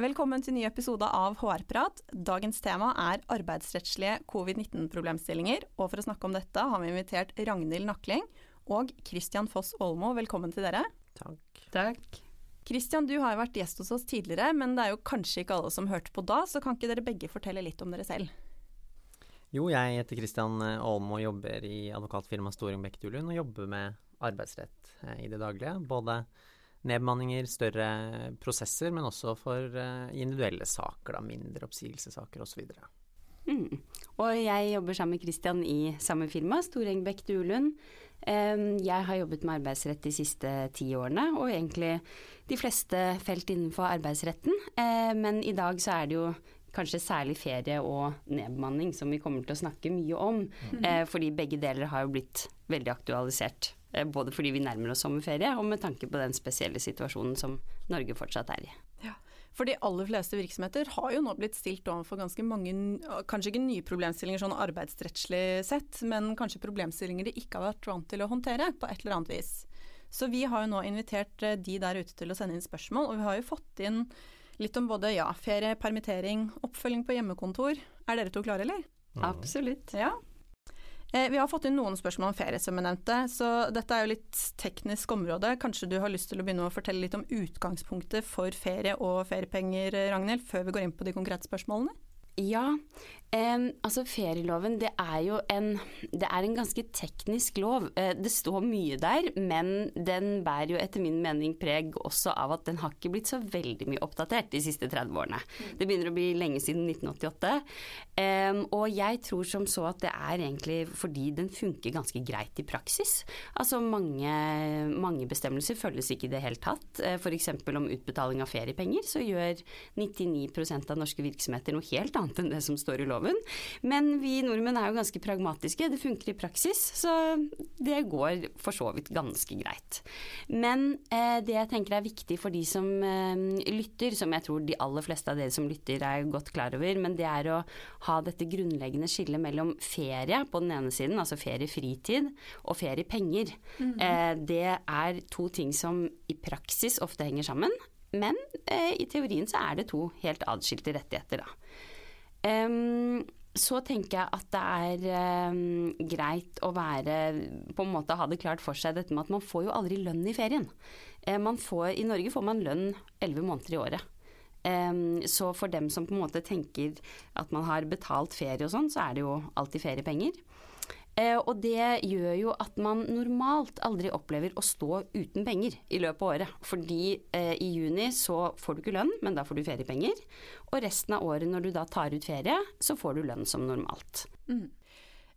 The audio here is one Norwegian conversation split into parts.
Velkommen til ny episode av HR-prat. Dagens tema er arbeidsrettslige covid-19-problemstillinger. Og for å snakke om dette har vi invitert Ragnhild Nakling og Christian Foss Aalmo. Velkommen til dere. Takk. Takk. Christian, du har jo vært gjest hos oss tidligere, men det er jo kanskje ikke alle som hørte på da, så kan ikke dere begge fortelle litt om dere selv? Jo, jeg heter Christian Aalmo og jobber i advokatfirmaet Storing Bekketulund og jobber med arbeidsrett eh, i det daglige. Både nedbemanninger, større prosesser, men også for eh, individuelle saker, da, mindre oppsigelsessaker osv. Mm. Og jeg jobber sammen med Christian i samme firma, Storengbekk Duelund. Jeg har jobbet med arbeidsrett de siste ti årene, og egentlig de fleste felt innenfor arbeidsretten. Eh, men i dag så er det jo kanskje særlig ferie og nedbemanning som vi kommer til å snakke mye om. Mm. Eh, fordi begge deler har jo blitt veldig aktualisert. Eh, både fordi vi nærmer oss sommerferie, og med tanke på den spesielle situasjonen som Norge fortsatt er i. Ja, for de aller fleste virksomheter har jo nå blitt stilt overfor ganske mange, kanskje ikke nye problemstillinger sånn arbeidsrettslig sett, men kanskje problemstillinger de ikke har vært vant til å håndtere på et eller annet vis. Så vi har jo nå invitert eh, de der ute til å sende inn spørsmål, og vi har jo fått inn litt om både ja, ferie, permittering, oppfølging på hjemmekontor. Er dere to klare, eller? Absolutt. Ja. Eh, vi har fått inn noen spørsmål om ferie, som jeg nevnte, så dette er jo litt teknisk område. Kanskje du har lyst til å begynne å fortelle litt om utgangspunktet for ferie og feriepenger, Ragnhild, før vi går inn på de konkrete spørsmålene? Ja, Um, altså Ferieloven det er jo en, det er en ganske teknisk lov. Uh, det står mye der, men den bærer jo etter min mening preg også av at den har ikke blitt så veldig mye oppdatert de siste 30 årene. Mm. Det begynner å bli lenge siden 1988. Um, og jeg tror som så at det er egentlig fordi den funker ganske greit i praksis. Altså mange, mange bestemmelser følges ikke i det hele tatt. Uh, F.eks. om utbetaling av feriepenger, så gjør 99% av norske virksomheter noe helt annet enn det som står i loven loven. Men vi nordmenn er jo ganske pragmatiske, det funker i praksis, så det går for så vidt ganske greit. Men eh, det jeg tenker er viktig for de som eh, lytter, som jeg tror de aller fleste av dere som lytter er godt klar over, men det er å ha dette grunnleggende skillet mellom ferie på den ene siden, altså feriefritid, og feriepenger. Mm -hmm. eh, det er to ting som i praksis ofte henger sammen. Men eh, i teorien så er det to helt adskilte rettigheter, da. Um, så tenker jeg at det er um, greit å være På en måte ha det klart for seg dette med at man får jo aldri lønn i ferien. Uh, får, I Norge får man lønn elleve måneder i året. Um, så for dem som på en måte tenker at man har betalt ferie og sånn, så er det jo alltid feriepenger. Eh, og det gjør jo at man normalt aldri opplever å stå uten penger i løpet av året. Fordi eh, i juni så får du ikke lønn, men da får du feriepenger. Og resten av året når du da tar ut ferie, så får du lønn som normalt. Mm.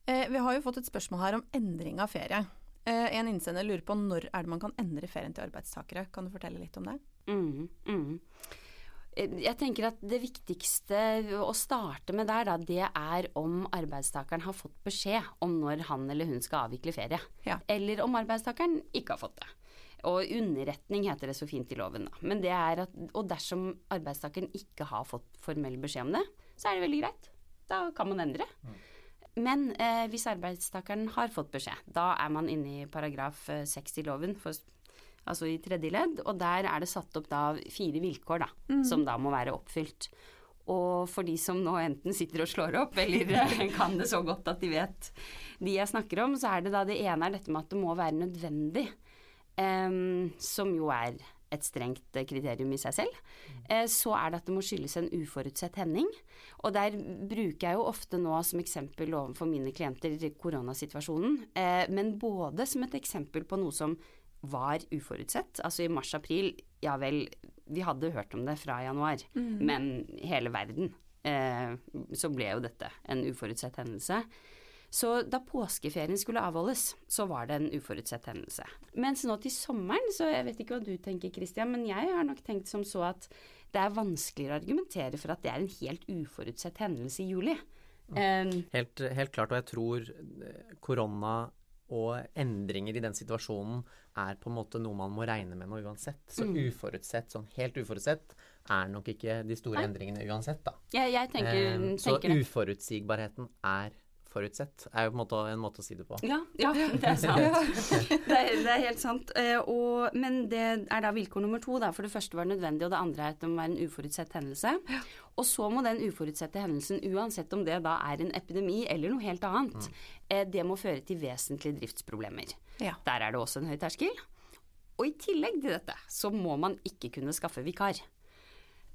Eh, vi har jo fått et spørsmål her om endring av ferie. Eh, en innsender lurer på når er det man kan endre ferien til arbeidstakere. Kan du fortelle litt om det? Mm, mm. Eh, jeg tenker at det viktigste å starte med der, da, det er om arbeidstakeren har fått beskjed om når han eller hun skal avvikle ferie. Ja. Eller om arbeidstakeren ikke har fått det. Og underretning heter det så fint i loven, da. Men det er at, og dersom arbeidstakeren ikke har fått formell beskjed om det, så er det veldig greit. Da kan man endre. Mm. Men eh, hvis arbeidstakeren har fått beskjed, da er man inne i paragraf 6 eh, i loven for altså i tredje ledd, og der er det satt opp da fire vilkår da, mm. som da må være oppfylt. Og for de som nå enten sitter og slår opp, eller eh, kan det så godt at de vet de jeg snakker om, så er det da det ene er dette med at det må være nødvendig. Um, som jo er et strengt kriterium i seg selv. Eh, så er det at det må skyldes en uforutsett hending. Og der bruker jeg jo ofte nå som eksempel overfor mine klienter koronasituasjonen, eh, men både som et eksempel på noe som var uforutsett. Altså i mars-april, ja vel, vi hadde hørt om det fra januar, mm. men hele verden eh, så ble jo dette en uforutsett hendelse. Så da påskeferien skulle avholdes, så var det en uforutsett hendelse. Mens nå til sommeren, så jeg vet ikke hva du tenker Christian, men jeg har nok tenkt som så at det er vanskeligere å argumentere for at det er en helt uforutsett hendelse i juli. Um, helt, helt, klart, og jeg tror eh, korona og endringer i den situasjonen er på en måte noe man må regne med nå uansett. Så mm. uforutsett, sånn helt uforutsett, er nok ikke de store Nei. endringene uansett, da. Jeg, jeg tenker, eh, så uforutsigbarheten er forutsett, er jo på en måte en måte å si det på. Ja, ja det er sant. det, er, det, er, helt sant. Eh, og, men det er da vilkår nummer to. Da. For det første var det nødvendig, og det andre er at det må være en uforutsett hendelse. Ja. Og så må den uforutsette hendelsen, uansett om det da er en epidemi eller noe helt annet, mm. Eh, det må føre til vesentlige driftsproblemer. Ja. Der er det også en høy terskel. Og i tillegg til dette så må man ikke kunne skaffe vikar.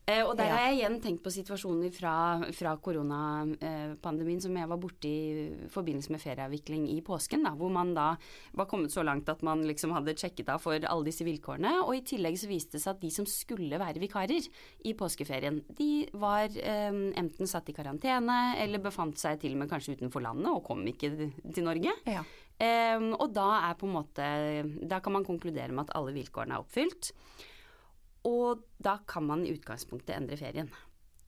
Eh, og der har jeg igjen tenkt på situasjoner fra, fra koronapandemien som jeg var borti i forbindelse med ferieavvikling i påsken, da, hvor man da var kommet så langt at man liksom hadde sjekket av for alle disse vilkårene. Og i tillegg så viste det seg at de som skulle være vikarer i påskeferien, de var eh, enten satt i karantene eller befant seg til og med kanskje utenfor landet og kom ikke til Norge. Ja. Eh, og da er på en måte Da kan man konkludere med at alle vilkårene er oppfylt. Og da kan man i utgangspunktet endre ferien.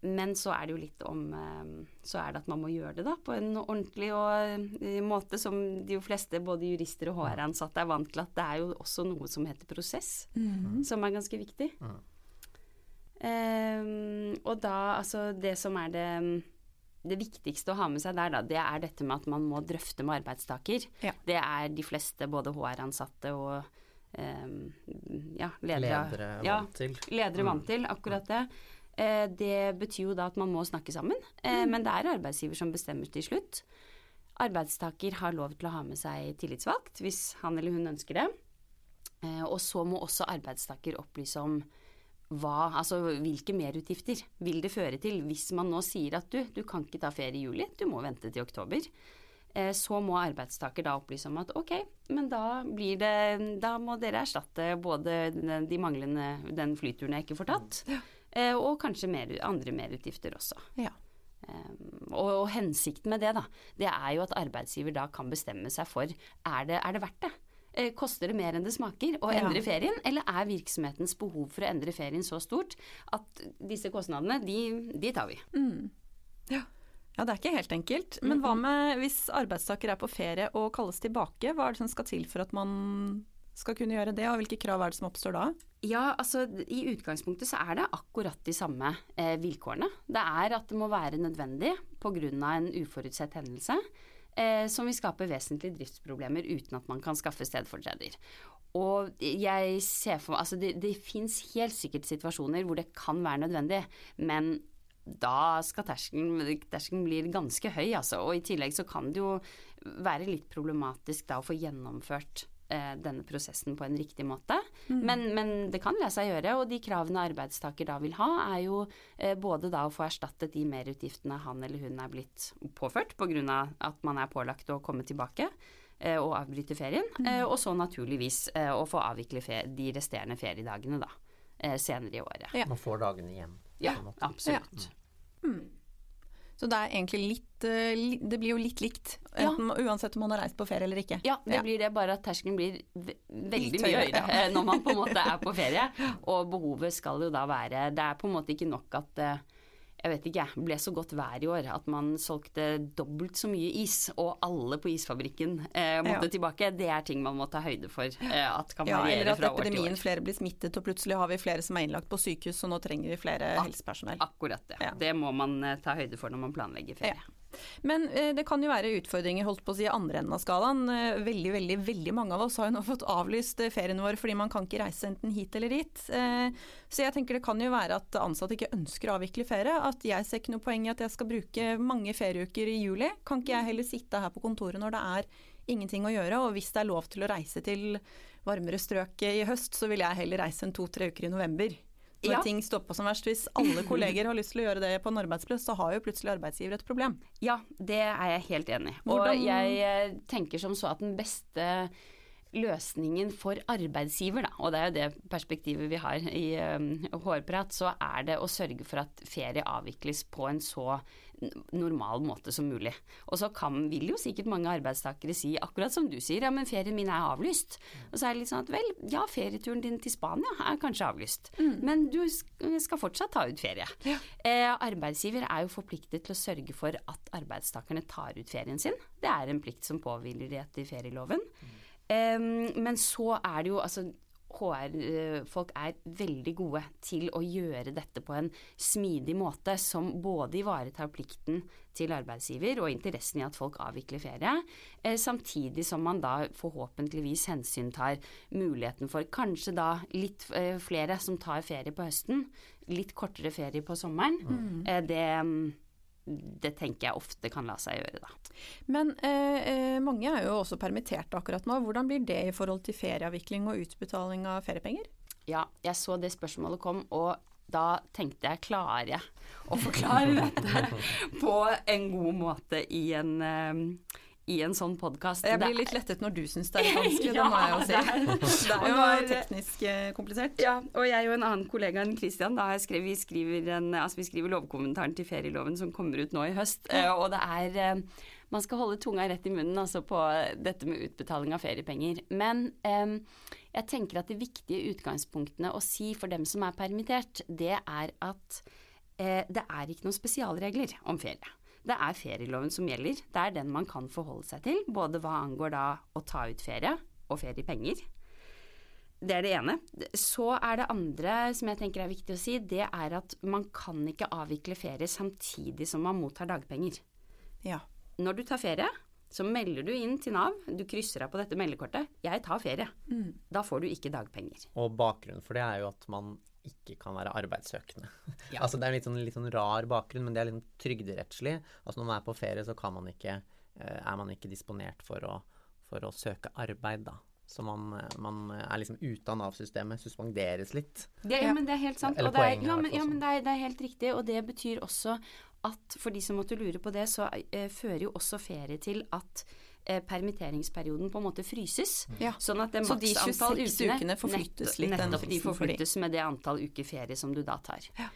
Men så er det jo litt om eh, Så er det at man må gjøre det da på en ordentlig og, eh, måte som de fleste, både jurister og HR-ansatte, er vant til at det er jo også noe som heter prosess, mm. som er ganske viktig. Mm. Um, og da altså det som er det det viktigste å ha med seg der, da, det er dette med at man må drøfte med arbeidstaker. Ja. Det er de fleste, både HR-ansatte og ja, ledere, ledere vant til. ledere vant mm. til, akkurat det. Eh, det betyr jo da at man må snakke sammen, eh, mm. men det er arbeidsgiver som bestemmer til slutt. Arbeidstaker har lov til å ha med seg tillitsvalgt hvis han eller hun ønsker det. Eh, og så må også arbeidstaker opplyse om hva, altså hvilke merutgifter vil det føre til hvis man nå sier at du, du kan ikke ta ferie i juli, du må vente til oktober. Eh, så må arbeidstaker da opplyse om at ok, men da blir det Da må dere erstatte både de manglende den flyturen jeg ikke får tatt, ja. Eh, og kanskje mer, andre merutgifter også. Ja. Um, og, og, hensikten med det, da, det er jo at arbeidsgiver da kan bestemme seg for er det, er det verdt det. Koster det mer enn det smaker å endre ja. ferien, eller er virksomhetens behov for å endre ferien så stort at disse kostnadene, de, de tar vi. Mm. Ja. Ja, det er ikke helt enkelt. Men hva med hvis arbeidstaker er på ferie og kalles tilbake? Hva er det som skal til for at man skal kunne gjøre det, og hvilke krav er det som oppstår da? Ja, altså I utgangspunktet så er det akkurat de samme eh, vilkårene. Det er at det må være nødvendig pga. en uforutsett hendelse eh, som vil skape vesentlige driftsproblemer uten at man kan skaffe stedfortreder. Og jeg ser for meg, altså Det, det fins helt sikkert situasjoner hvor det kan være nødvendig, men da skal terskelen, terskelen bli ganske høy, altså. Og i tillegg så kan det jo være litt problematisk da å få gjennomført eh, denne prosessen på en riktig måte. Mm. Men, men, det kan la seg gjøre, og de kravene arbeidstaker da vil ha, er jo eh, både da å få erstattet de merutgiftene han eller hun er blitt påført pga. at man er pålagt å komme tilbake eh, og avbryte ferien, mm. Eh, og så naturligvis eh, å få avvikle de resterende feriedagene da, eh, senere i året. Ja. Man får dagene igjen. Ja, absolutt. Ja. Mm. Så det er egentlig litt eh, Det blir jo litt likt, enten, ja. uansett om man har reist på ferie eller ikke. Ja, det ja. blir det, bare at terskelen blir veldig mye høyere ja. Eh, når man på en måte er på ferie. Og behovet skal jo da være Det er på en måte ikke nok at uh, jeg vet ikke, ble så godt vær i år at man solgte dobbelt så mye is, og alle på isfabrikken eh, måtte ja. tilbake. Det er ting man må ta høyde for eh, at kan variere ja, fra år til år. Eller at epidemien flere blir smittet, og plutselig har vi flere som er innlagt på sykehus, og nå trenger vi flere Ak helsepersonell. Akkurat det. Ja. Det må man eh, ta høyde for når man planlegger ferie. Men eh, det kan jo være utfordringer holdt på å si andre enden av skalaen. Eh, veldig, veldig, veldig mange av oss har jo nå fått avlyst eh, ferien vår fordi man kan ikke reise enten hit eller dit. Så jeg tenker det kan jo være at ansatte ikke ønsker å avvikle ferie. At jeg ser ikke noe poeng i at jeg skal bruke mange ferieuker i juli. Kan ikke jeg heller sitte her på kontoret når det er ingenting å gjøre, og hvis det er lov til å reise til varmere strøk i høst, så vil jeg heller reise en to-tre uker i november når ja. ting på som verst. Hvis alle kolleger har lyst til å gjøre det på en arbeidsplass, så har jo plutselig arbeidsgiver et problem. Ja, det er jeg helt enig i. Og jeg eh, tenker som så at den beste løsningen for arbeidsgiver, da, og det er jo det perspektivet vi har i um, Hårprat, så er det å sørge for at ferie avvikles på en så normal måte som mulig. Og så kan, vil jo sikkert mange arbeidstakere si, akkurat som du sier, ja men ferien min er avlyst. Og så er det litt sånn at vel, ja ferieturen din til Spania er kanskje avlyst, mm. men du skal fortsatt ta ut ferie. Ja. Eh, arbeidsgiver er jo forpliktet til å sørge for at arbeidstakerne tar ut ferien sin. Det er en plikt som påhviler etter ferieloven. Mm. Men så er det jo altså HR-folk er veldig gode til å gjøre dette på en smidig måte som både ivaretar plikten til arbeidsgiver og interessen i at folk avvikler ferie, eh, samtidig som man da forhåpentligvis hensyntar muligheten for kanskje da litt eh, flere som tar ferie på høsten, litt kortere ferie på sommeren. Mm. Eh, det det tenker jeg ofte kan la seg gjøre, da. Men eh, eh, mange er jo også permitterte akkurat nå. Hvordan blir det i forhold til ferieavvikling og utbetaling av feriepenger? Ja, jeg så det spørsmålet kom, og da tenkte jeg klarer jeg å forklare dette på en god måte i en eh, i en sånn podkast. Jeg blir litt lettet når du syns det er vanskelig, ja, det må jeg jo si. Det er, jo teknisk eh, komplisert. Ja, og jeg og en annen kollega enn Christian, da skrev, vi, skriver en, altså vi skriver lovkommentaren til ferieloven som kommer ut nå i høst. Eh, og det er eh, Man skal holde tunga rett i munnen altså på dette med utbetaling av feriepenger. Men jeg tenker at de viktige utgangspunktene å si for dem som er permittert, det er at det er ikke noen spesialregler om ferie. Det er ferieloven som gjelder. Det er den man kan forholde seg til, både hva angår da å ta ut ferie og feriepenger. Det er det ene. Så er det andre som jeg tenker er viktig å si, det er at man kan ikke avvikle ferie samtidig som man mottar dagpenger. Ja. Når du tar ferie, så melder du inn til Nav, du krysser av på dette meldekortet 'jeg tar ferie'. Mm. Da får du ikke dagpenger. Og bakgrunnen for det er jo at man ikke kan være arbeidssøkende. Ja. altså Det er en litt sånn, litt sånn, rar bakgrunn, men det er litt trygderettslig. Altså Når man er på ferie, så man ikke, eh, er man ikke disponert for å, for å søke arbeid, da. Så man, man, er liksom ute av Nav-systemet, suspenderes litt. Det, ja, men det er helt sant. Eller, poenget, ja, men, ja, men det, er, det, er, helt riktig. Og det betyr også at for de som måtte lure på det, så eh, fører jo også ferie til at eh, permitteringsperioden på en måte fryses. Ja. Sånn at det så de 26 ukene, ukene forflyttes litt? Nettopp, de forflyttes med det antall uker ferie som du da tar. Ja.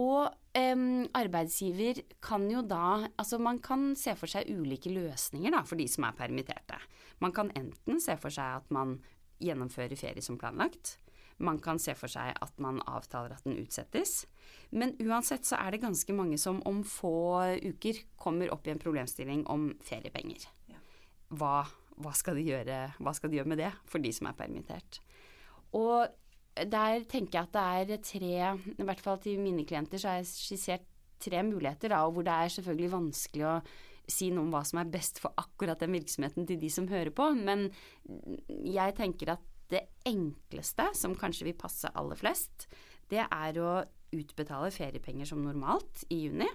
Og um, arbeidsgiver kan jo da Altså man kan se for seg ulike løsninger da, for de som er permitterte. Man kan enten se for seg at man gjennomfører ferie som planlagt. Man kan se for seg at man avtaler at den utsettes. Men uansett så er det ganske mange som om få uker kommer opp i en problemstilling om feriepenger hva, hva, skal gjøre, hva, skal de gjøre, med det for de som er permittert. Og der tenker jeg at det er tre, i hvert fall til mine klienter, så har jeg skissert tre muligheter, da, og hvor det er selvfølgelig vanskelig å si noe om hva som er best for akkurat den virksomheten til de som hører på, men jeg tenker at det enkleste, som kanskje vil passe aller flest, det er å utbetale feriepenger som normalt i juni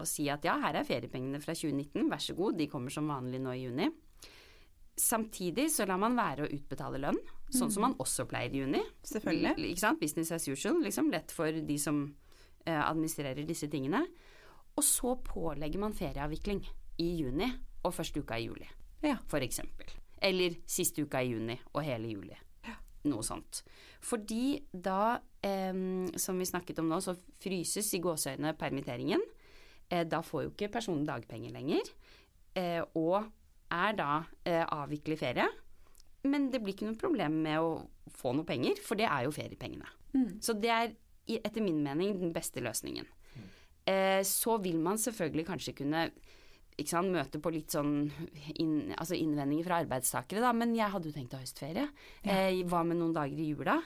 og si at ja, her er feriepengene fra 2019, vær så god, de kommer som vanlig nå i juni. Samtidig så lar man være å utbetale lønn, sånn mm. som man også pleier i juni. Selvfølgelig. Ikke sant? Business as usual, liksom. Lett for de som eh, administrerer disse tingene. Og så pålegger man ferieavvikling i juni og første uka i juli, ja. for eksempel. Eller siste uka i juni og hele juli. Ja. Noe sånt. Fordi da, eh, som vi snakket om nå, så fryses i gåseøynene permitteringen. Eh, da får jo ikke personen dagpenger lenger, eh, og er da eh, avvikler ferie. Men det blir ikke noe problem med å få noe penger, for det er jo feriepengene. Mm. Så det er etter min mening den beste løsningen. Mm. så vil man selvfølgelig kanskje kunne sant, møte på litt sånn inn, altså innvendinger fra arbeidstakere, da. Men jeg hadde jo tenkt å ha høstferie. Ja. Eh, hva med noen dager i jula?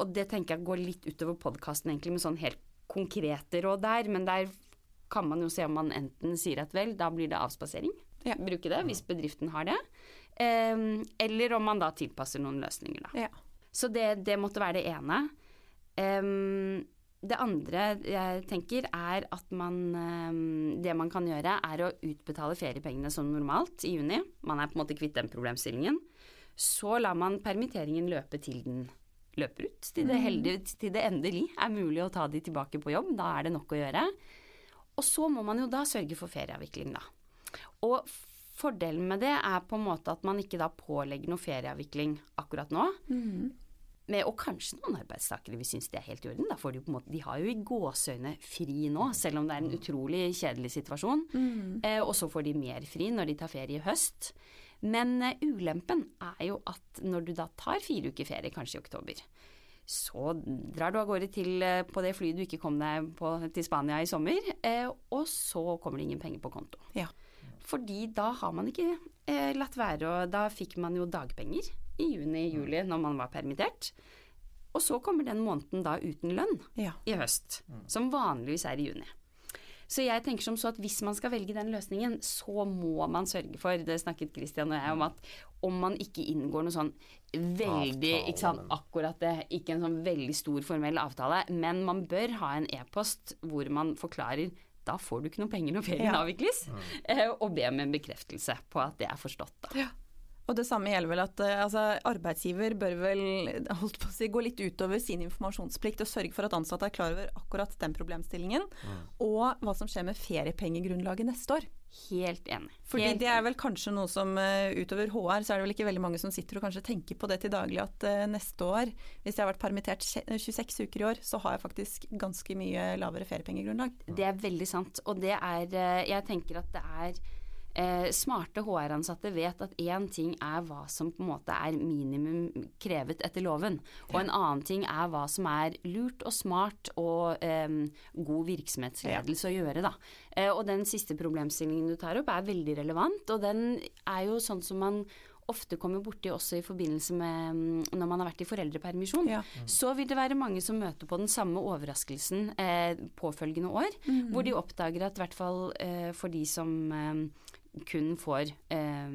Og det tenker jeg går litt utover podkasten egentlig med sånn helt konkrete råd der, men der kan man jo se om man enten sier at vel, da blir det avspasering. Ja. Bruke det hvis bedriften har det. Eller om man da tilpasser noen løsninger, da. Ja. Så det, det, måtte være det ene. Det andre jeg tenker er at man Det man kan gjøre, er å utbetale feriepengene som normalt i juni. Man er på en måte kvitt den problemstillingen. Så lar man permitteringen løpe til den løper ut. Til det, mm. heldige, til det endelig er mulig å ta de tilbake på jobb. Da er det nok å gjøre. Og så må man jo da sørge for ferieavvikling, da. Og Fordelen med det er på en måte at man ikke da pålegger noe ferieavvikling akkurat nå. Med, og kanskje noen arbeidstakere vil synes det er helt i orden. Da får de, på en måte, de har jo i gåseøyne fri nå, selv om det er en utrolig kjedelig situasjon. Eh, og så får de mer fri når de tar ferie i høst. Men eh, ulempen er jo at når du da tar fire uker ferie, kanskje i oktober, så drar du av gårde til, eh, på det flyet du ikke kom deg på til Spania i sommer, eh, og så kommer det ingen penger på konto. Ja. Fordi da har man ikke eh, latt være å Da fikk man jo dagpenger i juni-juli når man var permittert. Og så kommer den måneden da uten lønn Ja. i høst, som vanligvis er i juni. Så jeg tenker som så at hvis man skal velge den løsningen, så må man sørge for, det snakket Christian og jeg om, at om man ikke inngår noe sånn veldig Avtale, ikke sant, Akkurat det. Ikke en sånn veldig stor formell avtale, men man bør ha en e-post hvor man forklarer da får du ikke noe penger når ferien Ja. avvikles, mm. og be om en bekreftelse på at det er forstått. Da. Og det samme gjelder vel at eh, altså, arbeidsgiver bør vel holdt på å si, gå litt utover sin informasjonsplikt og sørge for at ansatte er klar over akkurat den problemstillingen, og hva som skjer med feriepengegrunnlaget neste år. Helt enig. Fordi Helt det er vel kanskje noe som eh, utover HR, så er det vel ikke veldig mange som sitter og kanskje tenker på det til daglig at eh, neste år, hvis jeg har vært permittert 26 uker i år, så har jeg faktisk ganske mye lavere feriepengegrunnlag. Det er veldig sant. Og det er Jeg tenker at det er eh, Smarte HR-ansatte vet at én ting er hva som på en måte er minimum krevet etter loven, og en annen ting er hva som er lurt og smart og eh, god virksomhetsledelse å gjøre, da. Eh, og den siste problemstillingen du tar opp er veldig relevant, og den er jo sånn som man ofte kommer borti også i forbindelse med mm, når man har vært i foreldrepermisjon. Ja. Så vil det være mange som møter på den samme overraskelsen eh, påfølgende år, hvor de oppdager at i hvert fall eh, for de som eh, kun får eh,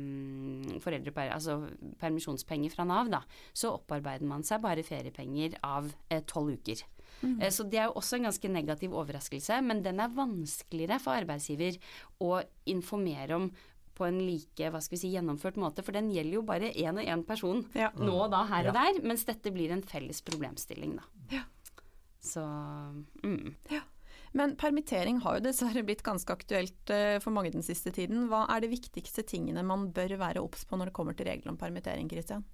foreldreper, altså permisjonspenger fra Nav, da, så opparbeider man seg bare feriepenger av eh, tolv uker. Eh, Så det er jo også en ganske negativ overraskelse, men den er vanskeligere for arbeidsgiver å informere om på en like hva skal vi si, gjennomført måte, for den gjelder jo bare én og én person Ja. nå og da, her og der, mens dette blir en felles problemstilling, da. Ja. Så mm. Men permittering har jo dessverre blitt ganske aktuelt eh, for mange den siste tiden. Hva er de viktigste tingene man bør være obs på når det kommer til regler om permittering, Kristian?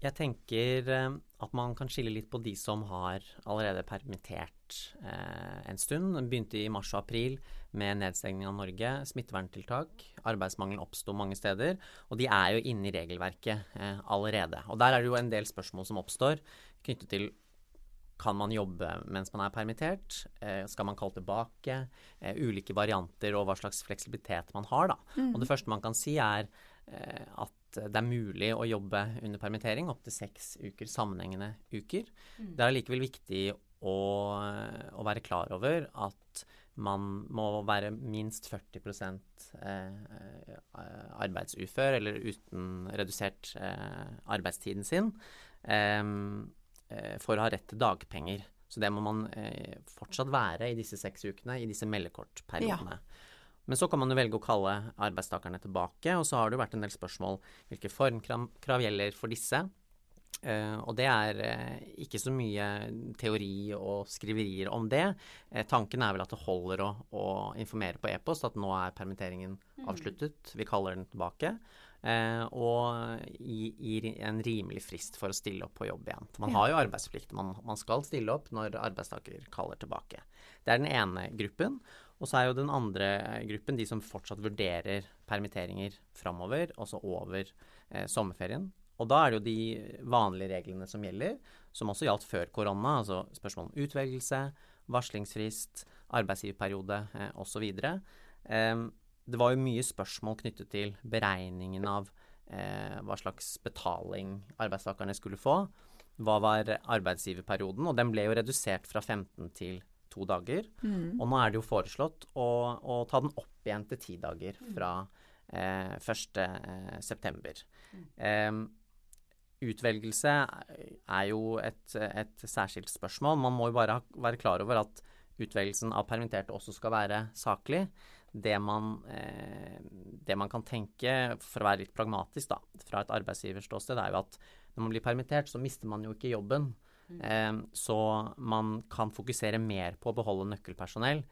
Jeg tenker eh, at man kan skille litt på de som har allerede permittert eh, en stund. Begynte i mars og april med nedstengning av Norge, smitteverntiltak. Arbeidsmangel oppsto mange steder, og de er jo inne i regelverket allerede. Og der er det jo en del spørsmål som oppstår knyttet til kan man jobbe mens man er permittert? Eh, skal man kalle tilbake? Eh, ulike varianter og hva slags fleksibilitet man har, da. Og det første man kan si er eh, at det er mulig å jobbe under permittering opptil seks uker, sammenhengende uker. Det er allikevel viktig å, å være klar over at man må være minst 40 eh, arbeidsufør eller uten redusert arbeidstiden sin eh, for å ha rett til dagpenger. Så det må man eh, fortsatt være i disse seks ukene, i disse meldekortperiodene. Men så kan man jo velge å kalle arbeidstakerne tilbake, og så har det jo vært en del spørsmål hvilke formkrav gjelder for disse. Uh, og det er uh, ikke så mye teori og skriverier om det. Uh, tanken er vel at det holder å, å informere på e-post at nå er permitteringen avsluttet, vi kaller den tilbake. Eh, og gi, gi en rimelig frist for å stille opp på jobb igjen. For man har jo arbeidsplikt, man, man skal stille opp når arbeidstaker kaller tilbake. Det er den ene gruppen. Og så er jo den andre gruppen de som fortsatt vurderer permitteringer framover, altså over eh, sommerferien. Og da er det jo de vanlige reglene som gjelder, som også gjaldt før korona. Altså spørsmål om utvelgelse, varslingsfrist, arbeidsgiverperiode eh, osv. Eh, det var jo mye spørsmål knyttet til beregningen av eh, hva slags betaling arbeidstakerne skulle få. Hva var arbeidsgiverperioden? Og den ble jo redusert fra 15 til to dager. Og nå er det jo foreslått å, å ta den opp igjen til ti dager fra eh, 1. Eh, september. Eh, utvelgelse er jo et, et særskilt spørsmål. Man må jo bare være klar over at utvelgelsen av permitterte også skal være saklig. Det man, eh, det man kan tenke, for å være litt pragmatisk da, fra et arbeidsgiverståsted, er jo at når man blir permittert, så mister man jo ikke jobben. Eh, så man kan fokusere mer på å beholde nøkkelpersonell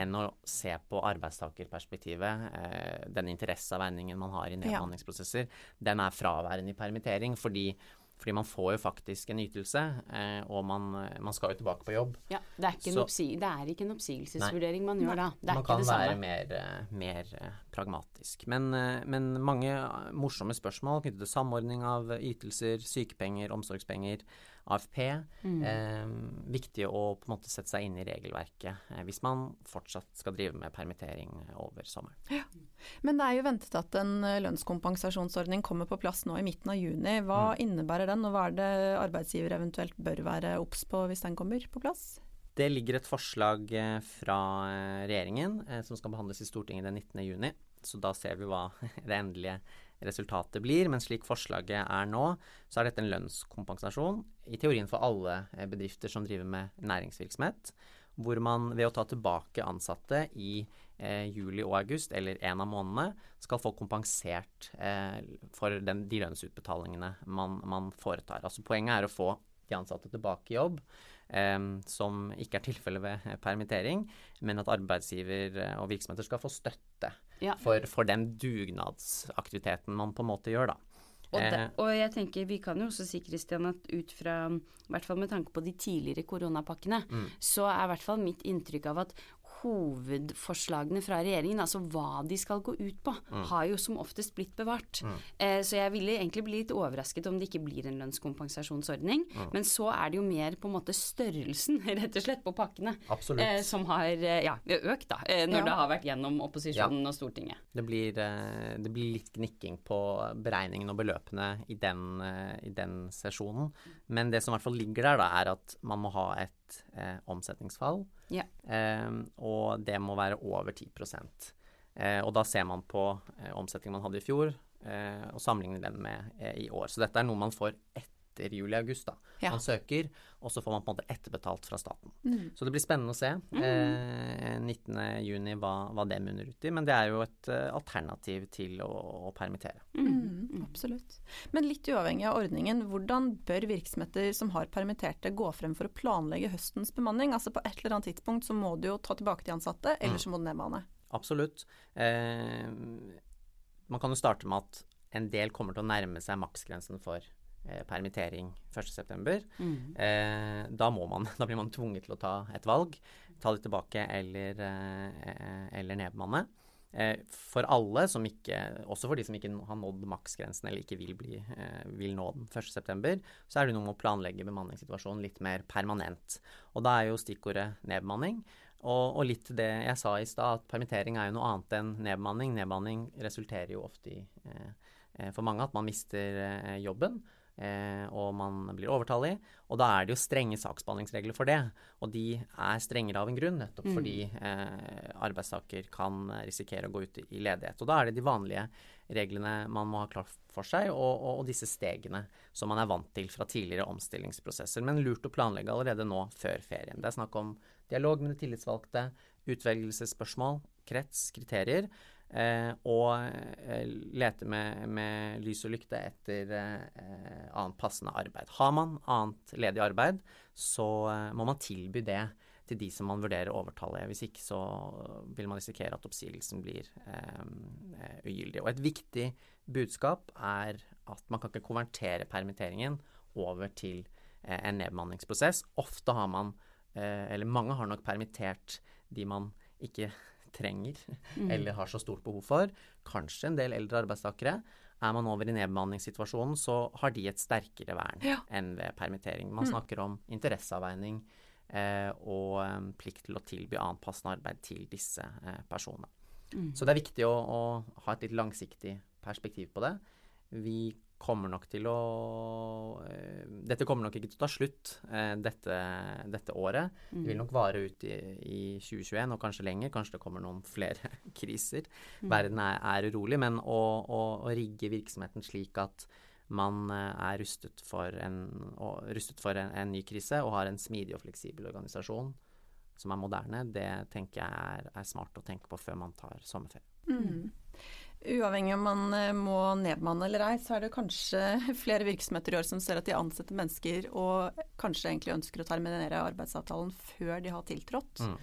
enn å se på arbeidstakerperspektivet. Eh, den interesseavveiningen man har i nedbemanningsprosesser, den er fraværende i permittering. fordi fordi man får jo faktisk en ytelse, eh, og man, man, skal jo tilbake på jobb. Ja, Det er ikke, Så, en, det er ikke en oppsigelsesvurdering man gjør da. Det er man kan være mer, mer, pragmatisk. Men, men, mange morsomme spørsmål knyttet til samordning av ytelser, sykepenger, omsorgspenger, AFP. Mm. Eh, viktig å på en måte sette seg inn i regelverket eh, hvis man fortsatt skal drive med permittering over sommeren. Ja. Men det er jo ventet at en eh, lønnskompensasjonsordning kommer på plass nå i midten av juni. Hva mm. innebærer den, og hva er det arbeidsgiver eventuelt bør være obs på hvis den kommer på plass? Det ligger et forslag fra fra eh, regjeringen som skal behandles i Stortinget den 19. juni. Så da ser vi hva det endelige resultatet blir. Men slik forslaget er nå, så er dette en lønnskompensasjon i teorien for alle eh, bedrifter som driver med næringsvirksomhet. Hvor man ved å ta tilbake ansatte i eh, juli og august, eller en av månedene, skal få kompensert eh, for den, de lønnsutbetalingene man, man, foretar. Altså Poenget er å få de ansatte tilbake i jobb. eh, som ikke er tilfellet ved permittering, men at arbeidsgiver og virksomheter skal få støtte ja. for, for, den dugnadsaktiviteten man på en måte gjør, da. Og, de, eh. og, jeg tenker, Vi kan jo også si Christian, at ut fra, i hvert fall med tanke på de tidligere koronapakkene, mm. så er i hvert fall mitt inntrykk av at hovedforslagene fra regjeringen, altså hva de skal gå ut på, mm. har jo som oftest blitt bevart. Mm. Eh, så jeg ville egentlig bli litt overrasket om det ikke blir en lønnskompensasjonsordning. Mm. Men så er det jo mer på en måte størrelsen, rett og slett, på pakkene eh, som har eh, ja, økt, da. Eh, når ja. det har vært gjennom opposisjonen ja. og Stortinget. Det blir, eh, det blir, litt gnikking på beregningen og beløpene i den, i den sesjonen. Men det som i hvert fall ligger der, da, er at man må ha et eh, omsetningsfall. Ja. Eh, og det må være over 10 eh, Og da ser man på eh, omsetningen man hadde i fjor, eh, og sammenligner den med eh, i år. Så dette er noe man får etter etter juli-august. da. Ja. Man søker, og så får man på en måte etterbetalt fra staten. Mm. Så det blir spennende å se mm. eh, 19.6 hva, hva det munner ut i. Men det er jo et uh, alternativ til å, å permittere. Mm. mm. Absolutt. Men litt uavhengig av ordningen, hvordan bør virksomheter som har permitterte gå frem for å planlegge høstens bemanning? Altså På et eller annet tidspunkt så må du jo ta tilbake de ansatte, eller mm. så må du nedbemanne. Absolutt. Eh, man kan jo starte med at en del kommer til å nærme seg maksgrensen for eh, permittering 1.9. Mm. Eh, da må man, da blir man tvunget til å ta et valg. Ta det tilbake eller, eh, eller nedbemanne. Eh, for alle som ikke, også for de som ikke har nådd maksgrensen eller ikke vil, bli, eh, vil nå den 1.9., så er det noe med å planlegge bemanningssituasjonen litt mer permanent. Og da er jo stikkordet nedbemanning. Og, og litt det jeg sa i stad, at permittering er jo noe annet enn nedbemanning. Nedbemanning resulterer jo ofte i eh, eh for mange at man mister eh, jobben. Eh, og man blir overtallig. Og da er det jo strenge saksbehandlingsregler for det. Og de er strengere av en grunn, nettopp mm. fordi eh, arbeidstaker kan risikere å gå ut i ledighet. Og da er det de vanlige reglene man må ha klart for seg, og, og, og, disse stegene som man er vant til fra tidligere omstillingsprosesser. Men lurt å planlegge allerede nå før ferien. Det er snakk om dialog med de tillitsvalgte, utvelgelsesspørsmål, krets, kriterier. Eh, og eh, lete med, med, lys og lykte etter eh, annet passende arbeid. Har man annet ledig arbeid, så eh, må man tilby det til de som man vurderer overtallige. Hvis ikke så vil man risikere at oppsigelsen blir eh, ugyldig. Og et viktig budskap er at man kan ikke konvertere permitteringen over til eh, en nedbemanningsprosess. Ofte har man, eller mange har nok permittert de man ikke trenger mm. eller har så stort behov for. Kanskje en del eldre arbeidstakere. Er man over i nedbemanningssituasjonen, så har de et sterkere vern ja. enn ved permittering. Man mm. snakker om interesseavveining eh, og um, plikt til å tilby anpassende arbeid til disse eh, personene. Mm. Så det er viktig å, å, ha et litt langsiktig perspektiv på det. Vi kommer nok til å uh, Dette kommer nok ikke til å ta slutt uh, dette, dette, året. Mm. Det vil nok vare ut i, i, 2021 og kanskje lenger. Kanskje det kommer noen flere kriser. Mm. Verden er, er, urolig. Men å, å, å, rigge virksomheten slik at man uh, er rustet for, en, rustet for en, en, ny krise og har en smidig og fleksibel organisasjon som er moderne, det tenker jeg er, er smart å tenke på før man tar sommerferie. Mm. Uavhengig om man eh, må nedmanne eller ei, så er det kanskje flere virksomheter i år som ser at de ansetter mennesker og kanskje egentlig ønsker å terminere arbeidsavtalen før de har tiltrådt. Mm.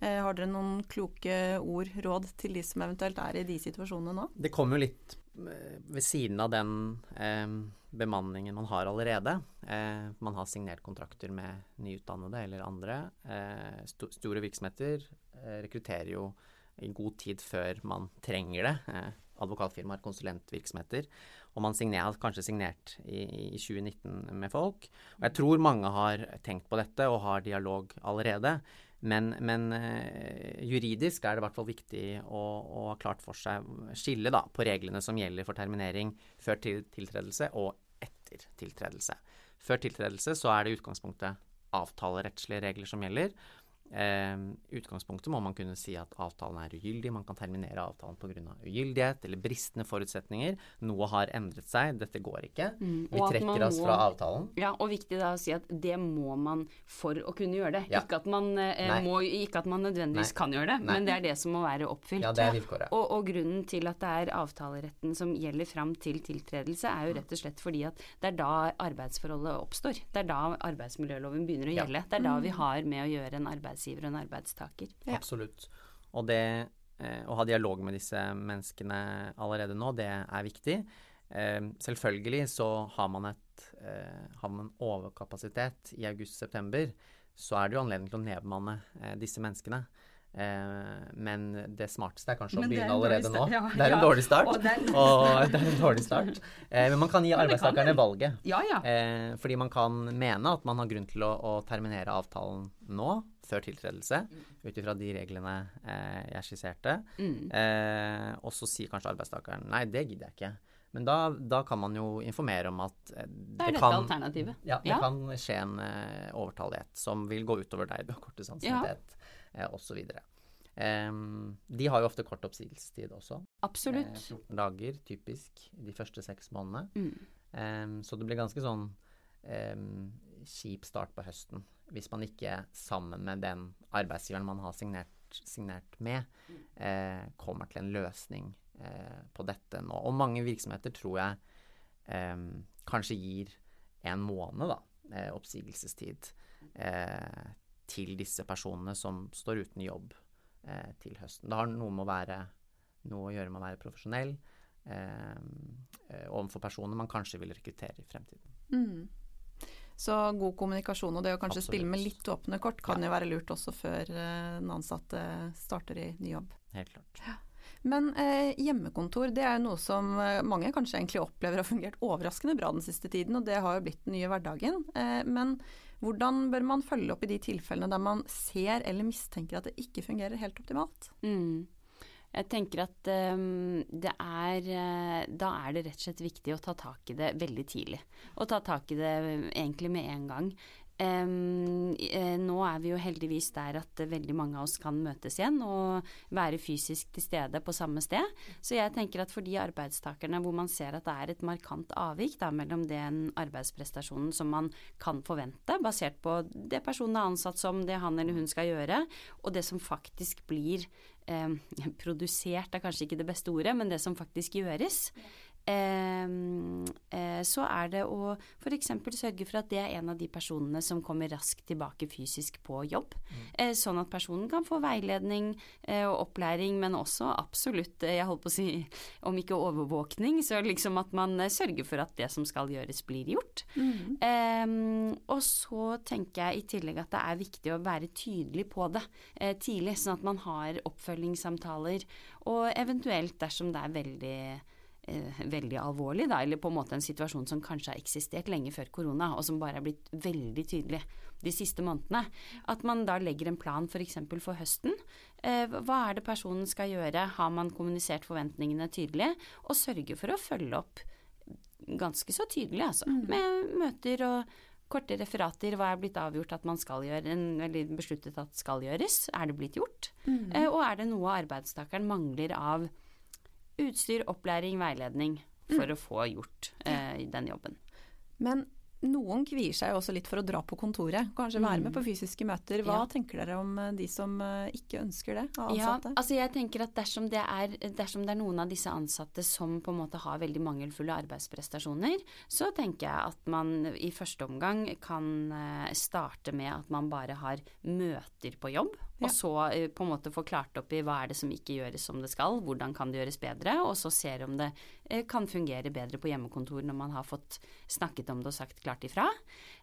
Eh, har dere noen kloke ord, råd, til de som eventuelt er i de situasjonene nå? Det kommer jo litt eh, ved siden av den eh, bemanningen man har allerede. Eh, man har signert kontrakter med nyutdannede eller andre. Eh, sto store virksomheter rekrutterer jo god tid før man trenger det. Eh, advokatfirmaer, konsulentvirksomheter. Og man signer, kanskje signert i, i, 2019 med folk. Og jeg tror mange har tenkt på dette og har dialog allerede. Men, men uh, juridisk er det i hvert fall viktig å, å ha klart for seg skille da, på reglene som gjelder for terminering før til, tiltredelse og etter tiltredelse. Før tiltredelse så er det i utgangspunktet avtalerettslige regler som gjelder. Eh, utgangspunktet må man kunne si at avtalen er ugyldig. Man kan terminere avtalen pga. ugyldighet eller bristende forutsetninger. Noe har endret seg, dette går ikke. Mm, Vi trekker oss må, fra avtalen. Ja, og viktig da å si at det må man for å kunne gjøre det. Ja. Ikke, at man, eh, må, ikke, at man, nødvendigvis Nei. kan gjøre det, Nei. men det er det som må være oppfylt. Ja, det er vilkåret. Og, og, grunnen til at det er avtaleretten som gjelder fram til tiltredelse, er jo rett og slett fordi at det er da arbeidsforholdet oppstår. Det er da arbeidsmiljøloven begynner å gjelde. Ja. Det er da vi mm. har med å gjøre en arbeids arbeidsgiver og en arbeidstaker. Ja. Absolutt. Og det eh, å ha dialog med disse menneskene allerede nå, det er viktig. Eh, selvfølgelig så har man et eh, har man overkapasitet i august-september, så er det jo anledning til å nedbemanne eh, disse menneskene. Eh, men det smarteste er kanskje men å begynne allerede nå. Ja, det er en dårlig start. Og, den... og det er en dårlig start. Eh, men man kan gi arbeidstakerne valget. Ja, ja. Eh, fordi man kan mene at man har grunn til å, å terminere avtalen nå, før tiltredelse, mm. ut ifra de reglene eh, jeg skisserte. Mm. Eh, og så sier kanskje arbeidstakeren nei, det gidder jeg ikke. Men da, da, kan man jo informere om at eh, det, er kan, alternativet. Ja, det ja. kan skje en uh, overtallighet som vil gå utover deg. Du har korte sannsynlighet, ja. uh, osv. Um, de har jo ofte kort oppsigelsestid også. Absolutt. Eh, 14 dager, typisk, de første seks månedene. Mm. Um, så det blir ganske sånn um, kjip start på høsten hvis man ikke sammen med den arbeidsgiveren man har signert, signert med, eh, kommer til en løsning eh, på dette nå. Og mange virksomheter tror jeg eh, kanskje gir en måned da, eh, oppsigelsestid eh, til disse personene som står uten jobb eh, til høsten. Det har noe med å være noe å gjøre med å være profesjonell overfor personer man kanskje vil rekruttere i fremtiden. Mm. Så god kommunikasjon og det å kanskje Absolutt. spille med litt åpne kort kan ja. jo være lurt også før uh, den ansatte starter i ny jobb. Helt klart. Ja. Men eh, hjemmekontor det er jo noe som eh, mange kanskje egentlig opplever har fungert overraskende bra den siste tiden, og det har jo blitt den nye hverdagen. Eh, men hvordan bør man følge opp i de tilfellene der man ser eller mistenker at det ikke fungerer helt optimalt? Mm. Jeg tenker at um, det er uh, Da er det rett og slett viktig å ta tak i det veldig tidlig. Og ta tak i det egentlig med en gang. Um, nå er vi jo heldigvis der at veldig mange av oss kan møtes igjen og være fysisk til stede på samme sted. Så jeg tenker at for de arbeidstakerne hvor man ser at det er et markant avvik da, mellom den arbeidsprestasjonen som man kan forvente, basert på det personen er ansatt som, det han eller hun skal gjøre, og det som faktisk blir eh, produsert, er kanskje ikke det beste ordet, men det som faktisk gjøres. Ehm, eh, så er det å f.eks. sørge for at det er en av de personene som kommer raskt tilbake fysisk på jobb. Mm. Eh, sånn at personen kan få veiledning eh, og opplæring, men også absolutt, jeg holdt på å si, om ikke overvåkning, så liksom at man sørger for at det som skal gjøres, blir gjort. Mm. Um, og så tenker jeg i tillegg at det er viktig å være tydelig på det eh, tidlig, sånn at man har oppfølgingssamtaler, og eventuelt dersom det er veldig veldig alvorlig, da, eller på en måte en situasjon som kanskje har eksistert lenge før korona, og som bare er blitt veldig tydelig de siste månedene. At man da legger en plan f.eks. For, for høsten. Eh, hva er det personen skal gjøre? Har man kommunisert forventningene tydelig? Og sørge for å følge opp ganske så tydelig, altså. Mm. Med møter og korte referater. Hva er blitt avgjort at man skal gjøre, eller besluttet at skal gjøres? Er det blitt gjort? Mm. Eh, og er det noe arbeidstakeren mangler av utstyr, opplæring, veiledning for mm. å få gjort eh, den jobben. Men noen kvier seg også litt for å dra på kontoret, kanskje være med på mm. fysiske møter. Hva ja. tenker dere om eh, de som eh, ikke ønsker det av ansatte? Ja, altså jeg tenker at dersom det, er, dersom det, er, noen av disse ansatte som på en måte har veldig mangelfulle arbeidsprestasjoner, så tenker jeg at man i første omgang kan eh, starte med at man bare har møter på jobb Og så eh, på en måte få klart opp i hva er det som ikke gjøres som det skal, hvordan kan det gjøres bedre, og så ser om det eh, kan fungere bedre på hjemmekontor når man har fått snakket om det og sagt klart ifra.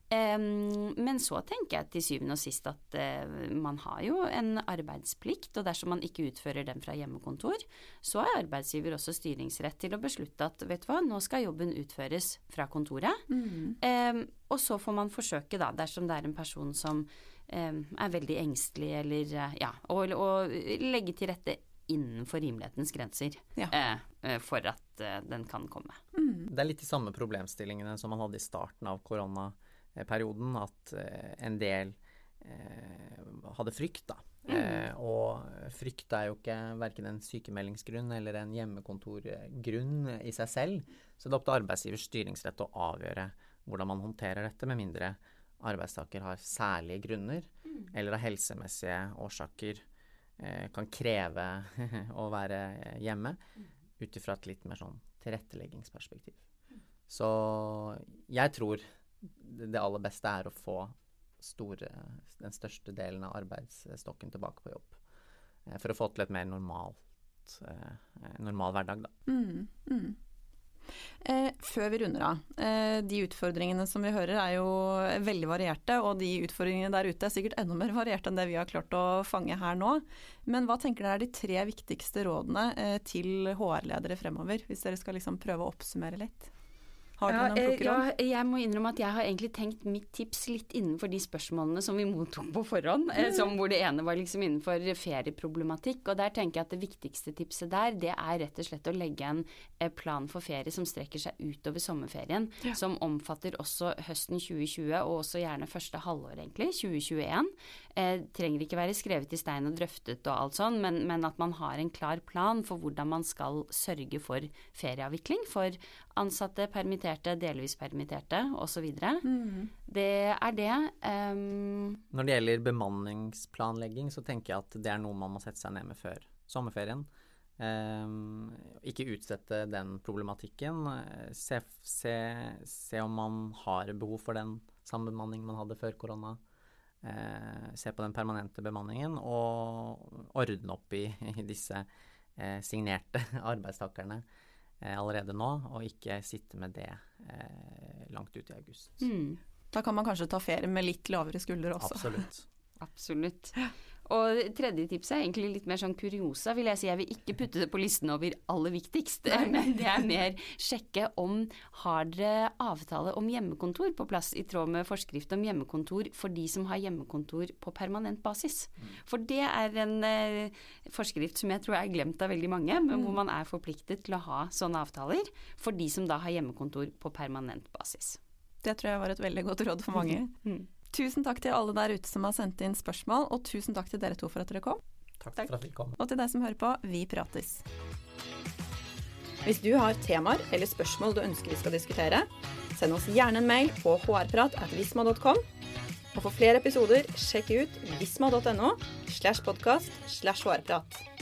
Um, men så tenker jeg til syvende og sist at uh, man har jo en arbeidsplikt, og dersom man ikke utfører den fra hjemmekontor, så har arbeidsgiver også styringsrett til å beslutte at vet du hva, nå skal jobben utføres fra kontoret. Mm. Um, og så får man forsøke, da, dersom det er en person som um, er veldig engstelig eller uh, ja, og, og, legge til rette innenfor rimelighetens grenser ja. uh, for at den kan komme. Mm. Det er litt de samme problemstillingene som man hadde i starten av korona perioden at eh, en del eh, hadde frykt, da. Mm. Eh, og frykt er jo ikke verken en sykemeldingsgrunn eller en hjemmekontorgrunn i seg selv. Så det er opp til arbeidsgivers styringsrett å avgjøre hvordan man håndterer dette, med mindre arbeidstaker har særlige grunner mm. eller av helsemessige årsaker eh, kan kreve å være hjemme mm. ut ifra et litt mer sånn tilretteleggingsperspektiv. Mm. Så jeg tror det aller beste er å få store, den største delen av arbeidsstokken tilbake på jobb. Eh, for å få til et mer normalt, eh, normal hverdag, da. Mm, mm. Eh, før vi runder av. Eh, de utfordringene som vi hører er jo veldig varierte, og de utfordringene der ute er sikkert enda mer varierte enn det vi har klart å fange her nå. Men hva tenker dere er de tre viktigste rådene eh, til HR-ledere fremover, hvis dere skal liksom prøve å oppsummere litt? Har du ja, noen plukker om? Ja, jeg må innrømme at jeg har egentlig tenkt mitt tips litt innenfor de spørsmålene som vi mottok på forhånd. Mm. Som hvor det ene var liksom innenfor ferieproblematikk. Og der tenker jeg at det viktigste tipset der, det er rett og slett å legge en eh, plan for ferie som strekker seg utover sommerferien. Ja. Som omfatter også høsten 2020, og også gjerne første halvår, egentlig. 2021. Eh, trenger ikke være skrevet i stein og drøftet og alt sånn, men, men at man har en klar plan for hvordan man skal sørge for ferieavvikling for ansatte, permitterte, delvis permitterte osv. Mm. Det er det. Um, Når det gjelder bemanningsplanlegging, så tenker jeg at det er noe man må sette seg ned med før sommerferien. Um, ikke utsette den problematikken. Se, se, se, om man har behov for den samme bemanning man hadde før korona. Uh, se på den permanente bemanningen og ordne opp i, i disse eh, signerte arbeidstakerne eh, allerede nå, og ikke sitte med det eh, langt ut i august. Mm. Da kan man kanskje ta ferie med litt lavere skuldre også. Absolutt. Absolutt. Og tredje tipset er egentlig litt mer sånn kuriosa, vil jeg si. Jeg vil ikke putte det på listen over aller viktigst, men det er mer sjekke om har dere avtale om hjemmekontor på plass i tråd med forskrift om hjemmekontor for de som har hjemmekontor på permanent basis. Mm. For det er en eh, forskrift som jeg tror er glemt av veldig mange, men hvor mm. man er forpliktet til å ha sånne avtaler for de som da har hjemmekontor på permanent basis. Det tror jeg var et veldig godt råd for mange. Mm. Tusen takk til alle der ute som har sendt inn spørsmål, og tusen takk til dere to for at dere kom. Takk, takk. for at vi kom. Og til deg som hører på, vi prates. Hvis du har temaer eller spørsmål du ønsker vi skal diskutere, send oss gjerne en mail på hrprat.visma.com. Og for flere episoder, sjekk ut visma.no slash podkast slash hrprat.